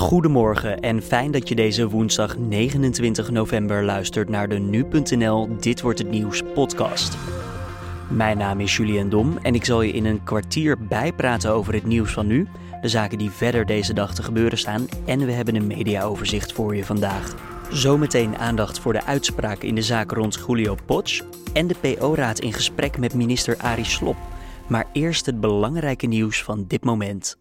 Goedemorgen en fijn dat je deze woensdag 29 november luistert naar de nu.nl Dit wordt het nieuws podcast. Mijn naam is Julian Dom en ik zal je in een kwartier bijpraten over het nieuws van nu, de zaken die verder deze dag te gebeuren staan en we hebben een mediaoverzicht voor je vandaag. Zometeen aandacht voor de uitspraak in de zaak rond Julio Potsch en de PO-raad in gesprek met minister Arie Slob. Maar eerst het belangrijke nieuws van dit moment.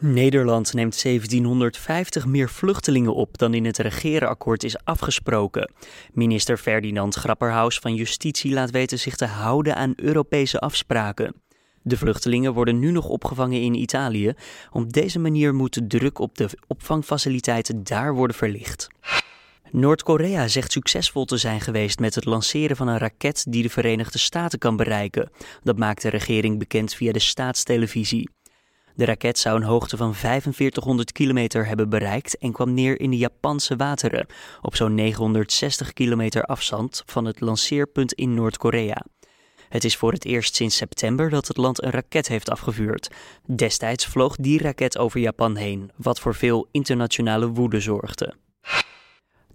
Nederland neemt 1750 meer vluchtelingen op dan in het regeerakkoord is afgesproken. Minister Ferdinand Grapperhaus van Justitie laat weten zich te houden aan Europese afspraken. De vluchtelingen worden nu nog opgevangen in Italië. Op deze manier moet de druk op de opvangfaciliteiten daar worden verlicht. Noord-Korea zegt succesvol te zijn geweest met het lanceren van een raket die de Verenigde Staten kan bereiken. Dat maakt de regering bekend via de staatstelevisie. De raket zou een hoogte van 4500 kilometer hebben bereikt en kwam neer in de Japanse wateren, op zo'n 960 kilometer afstand van het lanceerpunt in Noord-Korea. Het is voor het eerst sinds september dat het land een raket heeft afgevuurd. Destijds vloog die raket over Japan heen, wat voor veel internationale woede zorgde.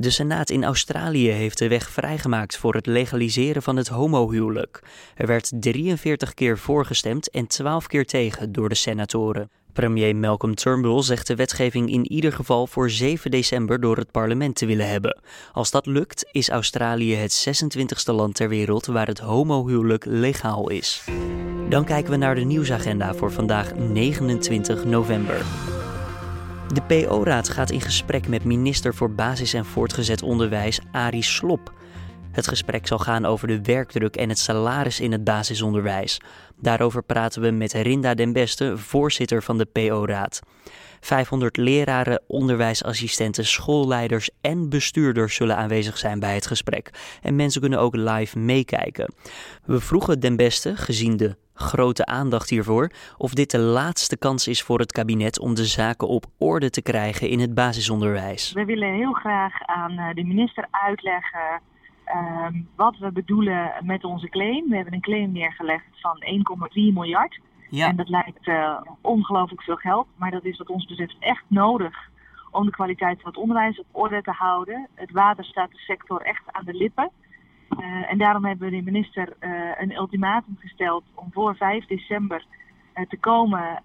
De Senaat in Australië heeft de weg vrijgemaakt voor het legaliseren van het homohuwelijk. Er werd 43 keer voorgestemd en 12 keer tegen door de senatoren. Premier Malcolm Turnbull zegt de wetgeving in ieder geval voor 7 december door het parlement te willen hebben. Als dat lukt, is Australië het 26e land ter wereld waar het homohuwelijk legaal is. Dan kijken we naar de nieuwsagenda voor vandaag 29 november. De PO-raad gaat in gesprek met minister voor Basis- en Voortgezet Onderwijs Arie Slop. Het gesprek zal gaan over de werkdruk en het salaris in het basisonderwijs. Daarover praten we met Rinda den Beste, voorzitter van de PO-raad. 500 leraren, onderwijsassistenten, schoolleiders en bestuurders zullen aanwezig zijn bij het gesprek. En mensen kunnen ook live meekijken. We vroegen den Beste, gezien de grote aandacht hiervoor, of dit de laatste kans is voor het kabinet om de zaken op orde te krijgen in het basisonderwijs. We willen heel graag aan eh, de minister uitleggen ehm, wat we bedoelen met onze claim. We hebben een claim neergelegd van 1,3 miljard. Ja. En dat lijkt uh, ongelooflijk veel geld, maar dat is wat ons betreft echt nodig om de kwaliteit van het onderwijs op orde te houden. Het water staat de sector echt aan de lippen. Uh, en daarom hebben we de minister uh, een ultimatum gesteld om voor 5 december uh, te komen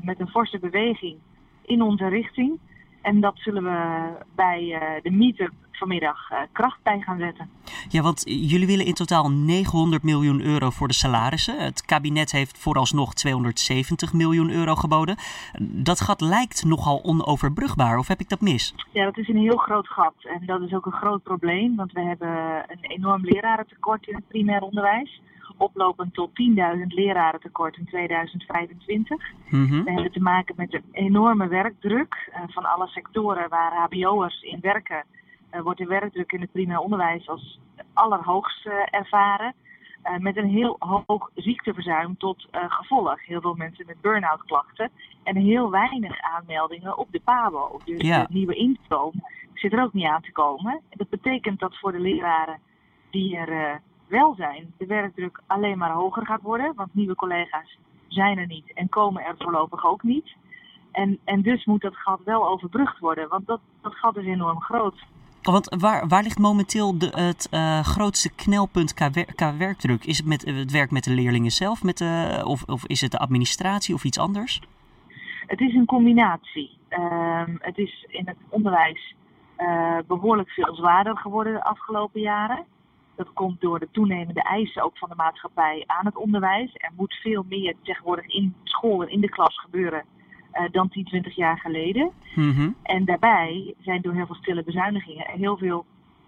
met een forse beweging in onze richting. En dat zullen we bij de meetup vanmiddag kracht bij gaan zetten. Ja, want jullie willen in totaal 900 miljoen euro voor de salarissen. Het kabinet heeft vooralsnog 270 miljoen euro geboden. Dat gat lijkt nogal onoverbrugbaar, of heb ik dat mis? Ja, dat is een heel groot gat. En dat is ook een groot probleem, want we hebben een enorm lerarentekort in het primair onderwijs oplopend tot 10.000 leraren tekort in 2025. Mm-hmm. We hebben te maken met een enorme werkdruk uh, van alle sectoren waar HBO'ers in werken wordt de werkdruk in het primair onderwijs als allerhoogst uh, ervaren. Uh, met een heel hoog ziekteverzuim tot gevolg. Heel veel mensen met burn-out klachten. En heel weinig aanmeldingen op de PABO. Dus ja. de nieuwe instroom zit er ook niet aan te komen. Dat betekent dat voor de leraren die er wel zijn, de werkdruk alleen maar hoger gaat worden. Want nieuwe collega's zijn er niet en komen er voorlopig ook niet. En, en dus moet dat gat wel overbrugd worden, want dat, dat gat is enorm groot. Want waar, waar ligt momenteel de, het uh, grootste knelpunt qua, wer, qua, werkdruk? Is het met, het werk met de leerlingen zelf, met de, of, of is het de administratie of iets anders? Het is een combinatie. Uh, het is in het onderwijs uh, behoorlijk veel zwaarder geworden de afgelopen jaren. Dat komt door de toenemende eisen ook van de maatschappij aan het onderwijs. Er moet veel meer tegenwoordig in school en in de klas gebeuren dan 10, 20 jaar geleden. Mm-hmm. En daarbij zijn door heel veel stille bezuinigingen heel veel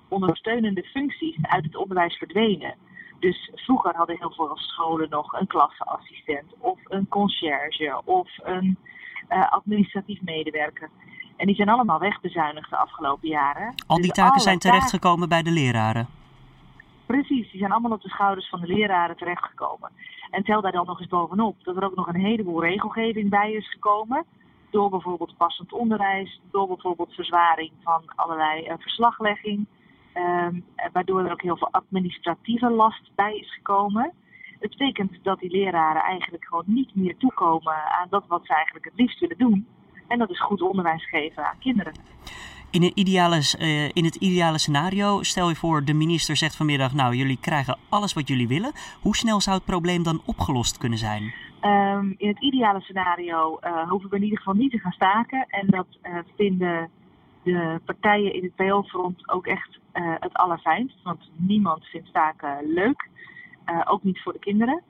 ondersteunende functies uit het onderwijs verdwenen. Dus vroeger hadden heel veel scholen nog een klasseassistent of een conciërge of een uh, administratief medewerker. En die zijn allemaal wegbezuinigd de afgelopen jaren. Al die dus taken zijn terechtgekomen bij de leraren? Precies, die zijn allemaal op de schouders van de leraren terechtgekomen. En tel daar dan nog eens bovenop dat er ook nog een heleboel regelgeving bij is gekomen. Door bijvoorbeeld passend onderwijs, door bijvoorbeeld verzwaring van allerlei uh, verslaglegging. Um, waardoor er ook heel veel administratieve last bij is gekomen. Het betekent dat die leraren eigenlijk gewoon niet meer toekomen aan dat wat ze eigenlijk het liefst willen doen. En dat is goed onderwijs geven aan kinderen. In, een uh, in het ideale scenario, stel je voor, de minister zegt vanmiddag: Nou, jullie krijgen alles wat jullie willen. Hoe snel zou het probleem dan opgelost kunnen zijn? Um, in het ideale scenario uh, hoeven we in ieder geval niet te gaan staken. En dat uh, vinden de partijen in het PO-front ook echt het allerfijnst. Want niemand vindt staken leuk. ook niet voor de kinderen.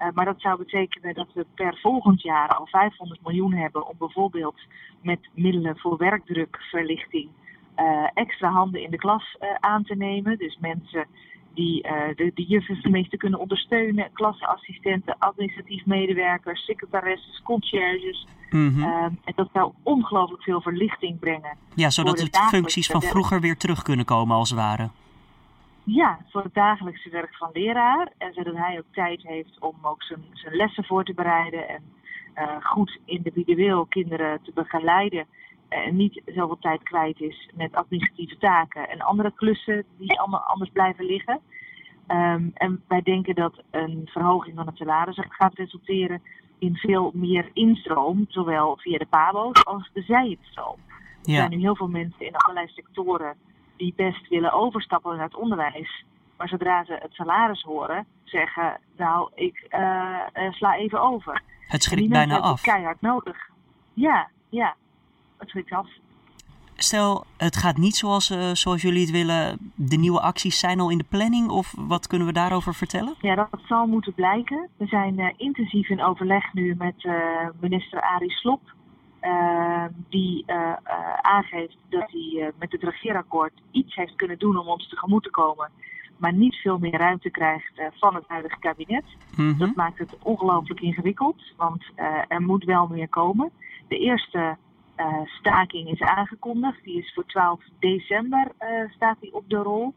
Uh, maar dat zou betekenen dat we per volgend jaar al 500 miljoen hebben om bijvoorbeeld met middelen voor werkdrukverlichting uh, extra handen in de klas uh, aan te nemen. Dus mensen die de, de juffen tenminste kunnen ondersteunen, klasseassistenten, administratief medewerkers, secretaresses, conciërges. Mm -hmm. en dat zou ongelooflijk veel verlichting brengen. Ja, zodat de functies van vroeger weer terug kunnen komen als het ware. Ja, voor het dagelijkse werk van leraar. En zodat hij ook tijd heeft om ook zijn, zijn lessen voor te bereiden. En uh, goed individueel kinderen te begeleiden. En niet zoveel tijd kwijt is met administratieve taken en andere klussen die allemaal anders blijven liggen. Um, en wij denken dat een verhoging van het salaris gaat resulteren in veel meer instroom, zowel via de PABO's als de zijinstroom. Ja. Er zijn nu heel veel mensen in allerlei sectoren die best willen overstappen naar het onderwijs. Maar zodra ze het salaris horen, zeggen, nou, ik uh, sla even over. Het schrikt bijna af. keihard nodig. Ja, ja, het schrikt af. Stel, het gaat niet zoals, uh, zoals jullie het willen. De nieuwe acties zijn al in de planning of wat kunnen we daarover vertellen? Ja, dat zal moeten blijken. We zijn intensief in overleg nu met minister Arie Slop. Ehm, die uh, aangeeft dat hij uh, met het regeerakkoord iets heeft kunnen doen om ons tegemoet te komen, maar niet veel meer ruimte krijgt van het huidige kabinet. Mm-hmm. Dat maakt het ongelooflijk ingewikkeld, want er moet wel meer komen. De eerste staking is aangekondigd, die is voor 12 december staat die op de rol.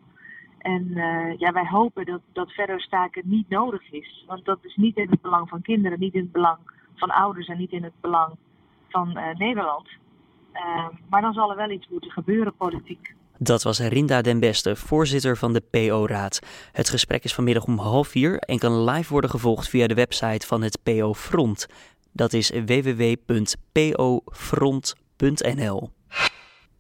En ja, wij hopen dat, dat verder staken niet nodig is, want dat is niet in het belang van kinderen, niet in het belang van ouders en niet in het belang van uh, Nederland. Uh, maar dan zal er wel iets moeten gebeuren politiek. Dat was Rinda den Beste, voorzitter van de PO-raad. Het gesprek is vanmiddag om half vier en kan live worden gevolgd via de website van het PO-front. Dat is www.pofront.nl.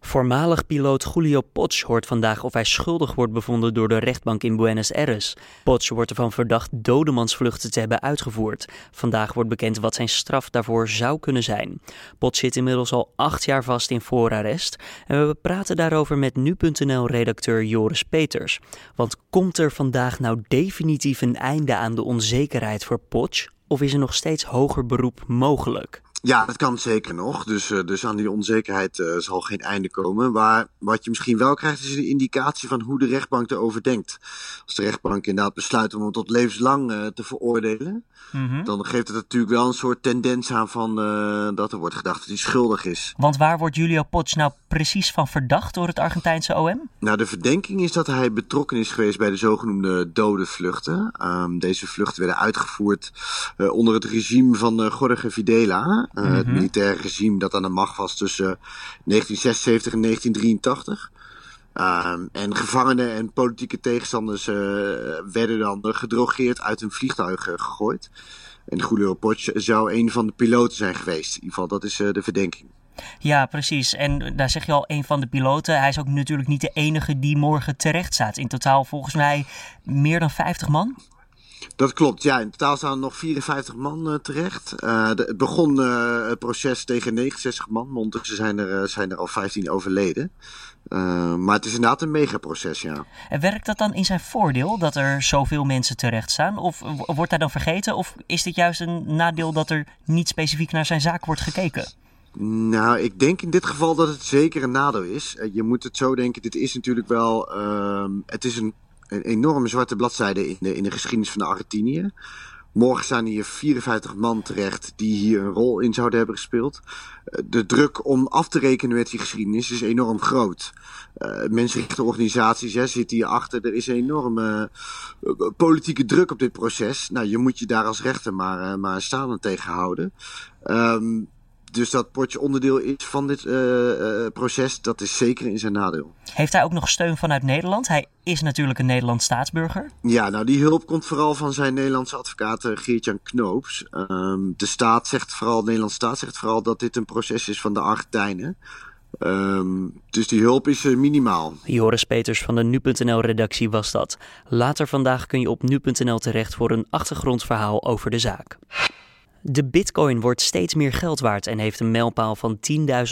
Voormalig piloot Julio Potsch hoort vandaag of hij schuldig wordt bevonden door de rechtbank in Buenos Aires. Potsch wordt ervan verdacht dodemansvluchten te hebben uitgevoerd. Vandaag wordt bekend wat zijn straf daarvoor zou kunnen zijn. Potsch zit inmiddels al acht jaar vast in voorarrest. En we praten daarover met nu.nl-redacteur Joris Peters. Want komt er vandaag nou definitief een einde aan de onzekerheid voor Potsch? Of is er nog steeds hoger beroep mogelijk? Ja, dat kan zeker nog. Dus, uh, dus aan die onzekerheid uh, zal geen einde komen. Maar wat je misschien wel krijgt, is een indicatie van hoe de rechtbank erover denkt. Als de rechtbank inderdaad besluit om hem tot levenslang uh, te veroordelen, mm -hmm. dan geeft het natuurlijk wel een soort tendens aan van dat er wordt gedacht dat hij schuldig is. Want waar wordt Julio Potsch nou precies van verdacht door het Argentijnse OM? Nou, de verdenking is dat hij betrokken is geweest bij de zogenoemde dode vluchten. Um, deze vluchten werden uitgevoerd onder het regime van Jorge Videla. Uh, Het mhm. militaire regime dat aan de macht was tussen 1976 en 1983. Uh, en gevangenen en politieke tegenstanders uh, werden dan gedrogeerd uit hun vliegtuigen gegooid. En Julio Potsch zou een van de piloten zijn geweest. In ieder geval, dat is uh, de verdenking. Ja, precies. En daar zeg je al, een van de piloten. Hij is ook natuurlijk niet de enige die morgen terecht staat. In totaal volgens mij meer dan 50 man. Dat klopt, ja. In totaal staan er nog 54 man uh, terecht. Uh, de, het begon uh, het proces tegen 69 man, ondertussen zijn er, zijn er al 15 overleden. maar het is inderdaad een megaproces, ja. En werkt dat dan in zijn voordeel, dat er zoveel mensen terecht staan? Of wordt hij dan vergeten? Of is dit juist een nadeel dat er niet specifiek naar zijn zaak wordt gekeken? Nou, ik denk in dit geval dat het zeker een nadeel is. Je moet het zo denken, dit is natuurlijk wel... Uh, het is een een enorme zwarte bladzijde in de, in de geschiedenis van de Argentinië. Morgen staan hier 54 man terecht die hier een rol in zouden hebben gespeeld. Eh, de druk om af te rekenen met die geschiedenis is enorm groot. Uh, mensenrechtenorganisaties hè, zitten hier achter. Er is enorme uh, politieke druk op dit proces. Nou, je moet je daar als rechter maar, uh, maar staan en tegenhouden. Um, dus dat potje onderdeel is van dit uh, proces, dat is zeker in zijn nadeel. Heeft hij ook nog steun vanuit Nederland? Hij is natuurlijk een Nederlands staatsburger. Ja, nou die hulp komt vooral van zijn Nederlandse advocaat Geert-Jan Knoops. Ehm, de staat zegt vooral, de Nederlandse staat zegt vooral dat dit een proces is van de Argentijnen. Um, dus die hulp is uh, minimaal. Joris Peters van de Nu.nl-redactie was dat. Later vandaag kun je op Nu.nl terecht voor een achtergrondverhaal over de zaak. De bitcoin wordt steeds meer geld waard en heeft een mijlpaal van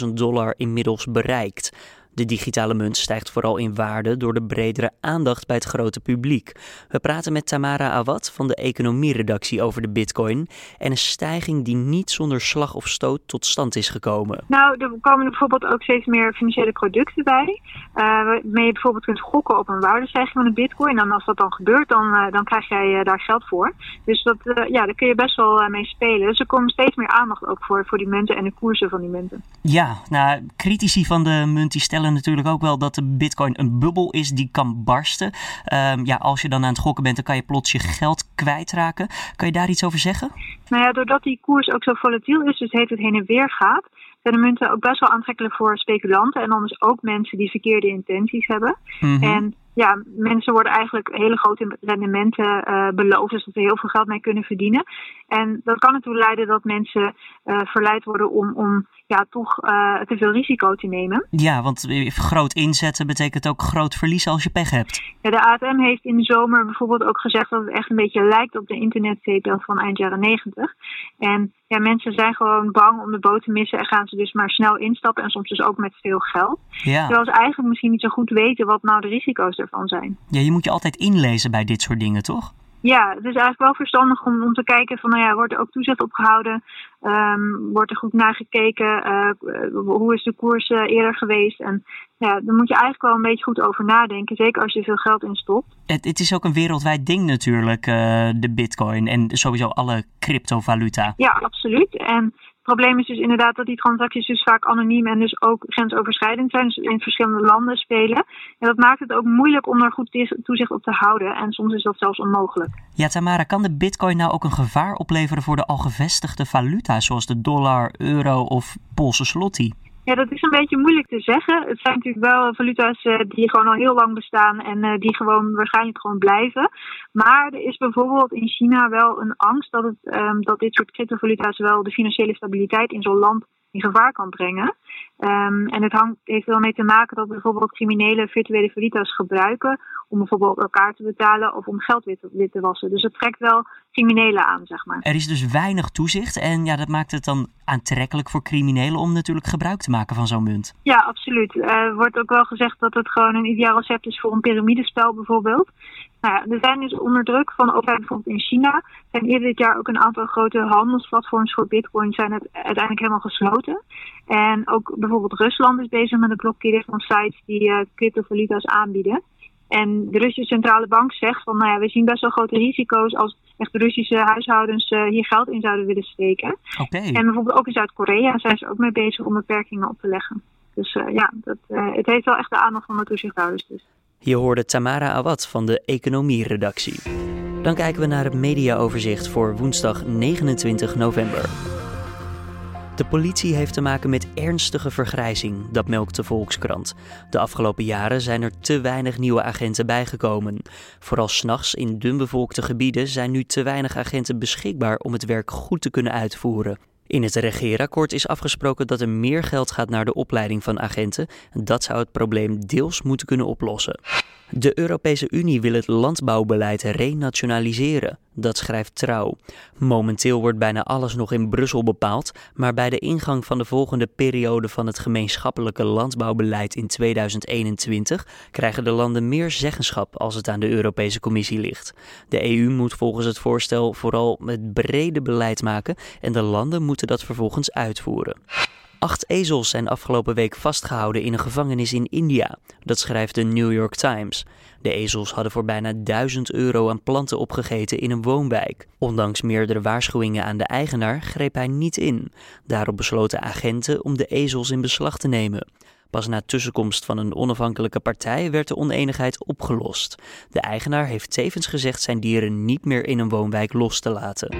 10.000 dollar inmiddels bereikt. De digitale munt stijgt vooral in waarde door de bredere aandacht bij het grote publiek. We praten met Tamara Awad van de economieredactie over de bitcoin en een stijging die niet zonder slag of stoot tot stand is gekomen. Nou, er komen bijvoorbeeld ook steeds meer financiële producten bij, uh, waarmee je bijvoorbeeld kunt gokken op een waardestijging van een bitcoin. En als dat dan gebeurt, dan, uh, dan krijg jij uh, daar geld voor. Dus dat, ja, daar kun je best wel mee spelen. Dus er komt steeds meer aandacht ook voor, voor die munten en de koersen van die munten. Ja, nou, critici van de munt die stellen natuurlijk ook wel dat de bitcoin een bubbel is die kan barsten. Um, ja, als je dan aan het gokken bent, dan kan je plots je geld kwijtraken. Kan je daar iets over zeggen? Nou ja, doordat die koers ook zo volatiel is, dus heet het heen en weer gaat, zijn de munten ook best wel aantrekkelijk voor speculanten en anders ook mensen die verkeerde intenties hebben. Mm -hmm. En ja, mensen worden eigenlijk hele grote rendementen uh, beloofd, dus dat ze heel veel geld mee kunnen verdienen. En dat kan ertoe leiden dat mensen uh, verleid worden om, om ja, toch uh, te veel risico te nemen. Ja, want groot inzetten betekent ook groot verliezen als je pech hebt. Ja, de ATM heeft in de zomer bijvoorbeeld ook gezegd dat het echt een beetje lijkt op de internetzeepel van eind jaren negentig. En ja, mensen zijn gewoon bang om de boot te missen en gaan ze dus maar snel instappen en soms dus ook met veel geld. Ja. Terwijl ze eigenlijk misschien niet zo goed weten wat nou de risico's ervan zijn. Ja, je moet je altijd inlezen bij dit soort dingen, toch? Ja, het is eigenlijk wel verstandig om, om te kijken van, nou ja, wordt er ook toezicht op gehouden? Um, wordt er goed naar gekeken? Uh, hoe is de koers uh, eerder geweest? En ja, daar moet je eigenlijk wel een beetje goed over nadenken. Zeker als je veel geld in stopt. Het, het is ook een wereldwijd ding natuurlijk, uh, de bitcoin en sowieso alle cryptovaluta. Ja, absoluut. En probleem is dus inderdaad dat die transacties dus vaak anoniem en dus ook grensoverschrijdend zijn. Dus in verschillende landen spelen. En dat maakt het ook moeilijk om er goed toezicht op te houden. En soms is dat zelfs onmogelijk. Ja, Tamara, kan de bitcoin nou ook een gevaar opleveren voor de al gevestigde valuta, zoals de dollar, euro of Poolse zloty? Ja, dat is een beetje moeilijk te zeggen. Het zijn natuurlijk wel valuta's uh, die gewoon al heel lang bestaan en uh, die gewoon waarschijnlijk gewoon blijven. Maar er is bijvoorbeeld in China wel een angst dat, het, um, dat dit soort cryptovaluta's wel de financiële stabiliteit in zo'n land in gevaar kan brengen. Um, en het hangt, heeft wel mee te maken dat bijvoorbeeld criminelen virtuele valuta's gebruiken om bijvoorbeeld elkaar te betalen of om geld wit te, wit te wassen. Dus het trekt wel criminelen aan, zeg maar. Er is dus weinig toezicht en ja, dat maakt het dan aantrekkelijk voor criminelen om natuurlijk gebruik te maken van zo'n munt. Ja, absoluut. Er wordt ook wel gezegd dat het gewoon een ideaal recept is voor een piramidespel bijvoorbeeld. Nou ja, er zijn dus onder druk van overheid bijvoorbeeld in China. zijn eerder dit jaar ook een aantal grote handelsplatforms voor bitcoin zijn het uiteindelijk helemaal gesloten. En ook bijvoorbeeld Rusland is bezig met het blokkeren van sites die uh, cryptovaluta's aanbieden. En de Russische centrale bank zegt van, nou ja, we zien best wel grote risico's als echt Russische huishoudens uh, hier geld in zouden willen steken. Okay. En bijvoorbeeld ook in Zuid-Korea zijn ze ook mee bezig om beperkingen op te leggen. Dus uh, ja, dat, uh, het heeft wel echt de aandacht van de toezichthouders. Dus. Je hoorde Tamara Awad van de economieredactie. Dan kijken we naar het mediaoverzicht voor woensdag 29 november. De politie heeft te maken met ernstige vergrijzing, dat melkt de Volkskrant. De afgelopen jaren zijn er te weinig nieuwe agenten bijgekomen. Vooral s'nachts in dunbevolkte gebieden zijn nu te weinig agenten beschikbaar om het werk goed te kunnen uitvoeren. In het regeerakkoord is afgesproken dat er meer geld gaat naar de opleiding van agenten. Dat zou het probleem deels moeten kunnen oplossen. De Europese Unie wil het landbouwbeleid renationaliseren. Dat schrijft Trouw. Momenteel wordt bijna alles nog in Brussel bepaald, maar bij de ingang van de volgende periode van het gemeenschappelijke landbouwbeleid in 2021 krijgen de landen meer zeggenschap als het aan de Europese Commissie ligt. De EU moet volgens het voorstel vooral het brede beleid maken en de landen moeten dat vervolgens uitvoeren. Acht ezels zijn afgelopen week vastgehouden in een gevangenis in India. Dat schrijft de New York Times. De ezels hadden voor bijna 1000 euro aan planten opgegeten in een woonwijk. Ondanks meerdere waarschuwingen aan de eigenaar greep hij niet in. Daarop besloten agenten om de ezels in beslag te nemen. Pas na tussenkomst van een onafhankelijke partij werd de oneenigheid opgelost. De eigenaar heeft tevens gezegd zijn dieren niet meer in een woonwijk los te laten.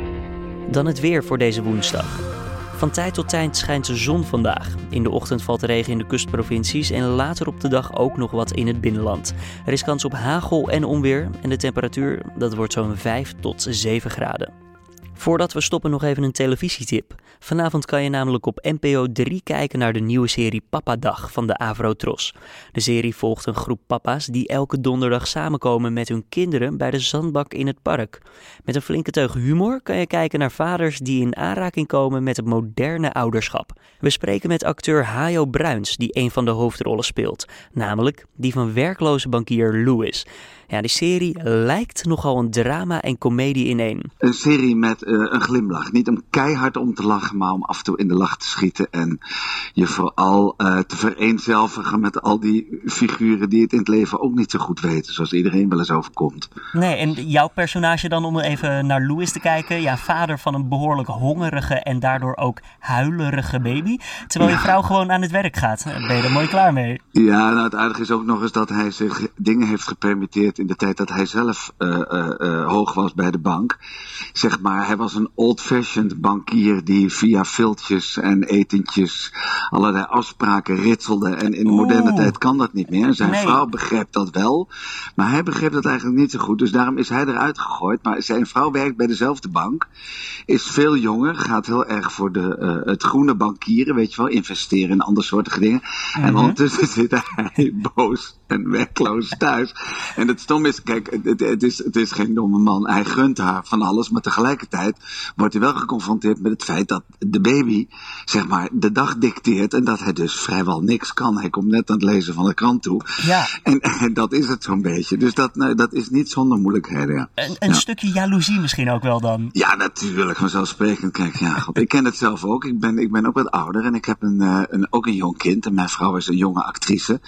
Dan het weer voor deze woensdag. Van tijd tot tijd schijnt de zon vandaag. In de ochtend valt regen in de kustprovincies en later op de dag ook nog wat in het binnenland. Er is kans op hagel en onweer en de temperatuur dat wordt zo'n 5 tot 7 graden. Voordat we stoppen nog even een televisietip. Vanavond kan je namelijk op NPO 3 kijken naar de nieuwe serie Papa-dag van de Avro Tros. De serie volgt een groep papa's die elke donderdag samenkomen met hun kinderen bij de zandbak in het park. Met een flinke teug humor kan je kijken naar vaders die in aanraking komen met het moderne ouderschap. We spreken met acteur Hajo Bruins, die een van de hoofdrollen speelt, namelijk die van werkloze bankier Louis. Ja, die serie lijkt nogal een drama en komedie in één. Een serie met uh, een glimlach. Niet om keihard om te lachen, maar om af en toe in de lach te schieten. En je vooral uh, te vereenzelvigen met al die figuren die het in het leven ook niet zo goed weten. Zoals iedereen wel eens overkomt. Nee, en jouw personage dan, om even naar Louis te kijken. Ja, vader van een behoorlijk hongerige en daardoor ook huilerige baby. Terwijl je vrouw gewoon aan het werk gaat. Ben je er mooi klaar mee? Ja, nou het aardige is ook nog eens dat hij zich dingen heeft gepermitteerd in de tijd dat hij zelf uh, uh, hoog was bij de bank. Zeg maar, hij was een old-fashioned bankier die via filtjes en etentjes allerlei afspraken ritselde. En in de moderne tijd kan dat niet meer. Zijn vrouw begrijpt dat wel, maar hij begreep dat eigenlijk niet zo goed. Dus daarom is hij eruit gegooid. Maar zijn vrouw werkt bij dezelfde bank, is veel jonger, gaat heel erg voor de, het groene bankieren, weet je wel, investeren in andere soorten dingen. En mhm. ondertussen zit hij boos en werkloos thuis. En het stom is, kijk, het, het, is, het is geen domme man. Hij gunt haar van alles, maar tegelijkertijd wordt hij wel geconfronteerd met het feit dat de baby, zeg maar, de dag dicteert en dat hij dus vrijwel niks kan. Hij komt net aan het lezen van de krant toe. Ja. En, en dat is het zo'n beetje. Dus dat, nou, dat is niet zonder moeilijkheden. Ja. Een, een stukje jaloezie misschien ook wel dan? Ja, natuurlijk, vanzelfsprekend. Kijk, ja, God, ik ken het zelf ook. Ik ben, ik ben ook wat ouder en ik heb een, uh, een, ook een jong kind. En mijn vrouw is een jonge actrice.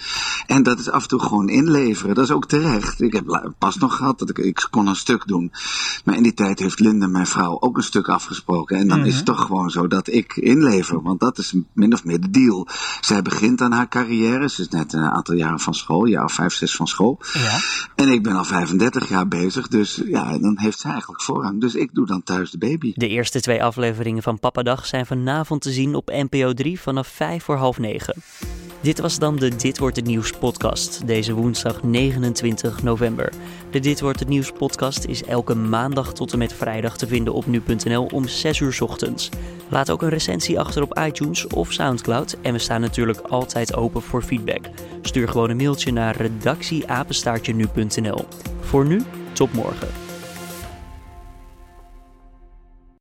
En dat is af toe gewoon inleveren. Dat is ook terecht. Ik heb pas nog gehad dat ik, ik kon een stuk doen. Maar in die tijd heeft Linda, mijn vrouw, ook een stuk afgesproken. En dan is het mhm. toch gewoon zo dat ik inlever. Want dat is min of meer de deal. Zij begint aan haar carrière. Ze is net een aantal jaren van school. Of vijf, zes van school. Ja. En ik ben al 35 jaar bezig. Dus ja, dan heeft zij eigenlijk voorrang. Dus ik doe dan thuis de baby. De eerste twee afleveringen van Pappadag zijn vanavond te zien op NPO 3 vanaf 5 voor half 9. Dit was dan de Dit wordt het nieuws podcast. Deze woensdag 29 november. De Dit wordt het nieuws podcast is elke maandag tot en met vrijdag te vinden op nu.nl om 6 uur ochtends. Laat ook een recensie achter op iTunes of Soundcloud en we staan natuurlijk altijd open voor feedback. Stuur gewoon een mailtje naar redactieapenstaartje nu.nl. Voor nu, tot morgen.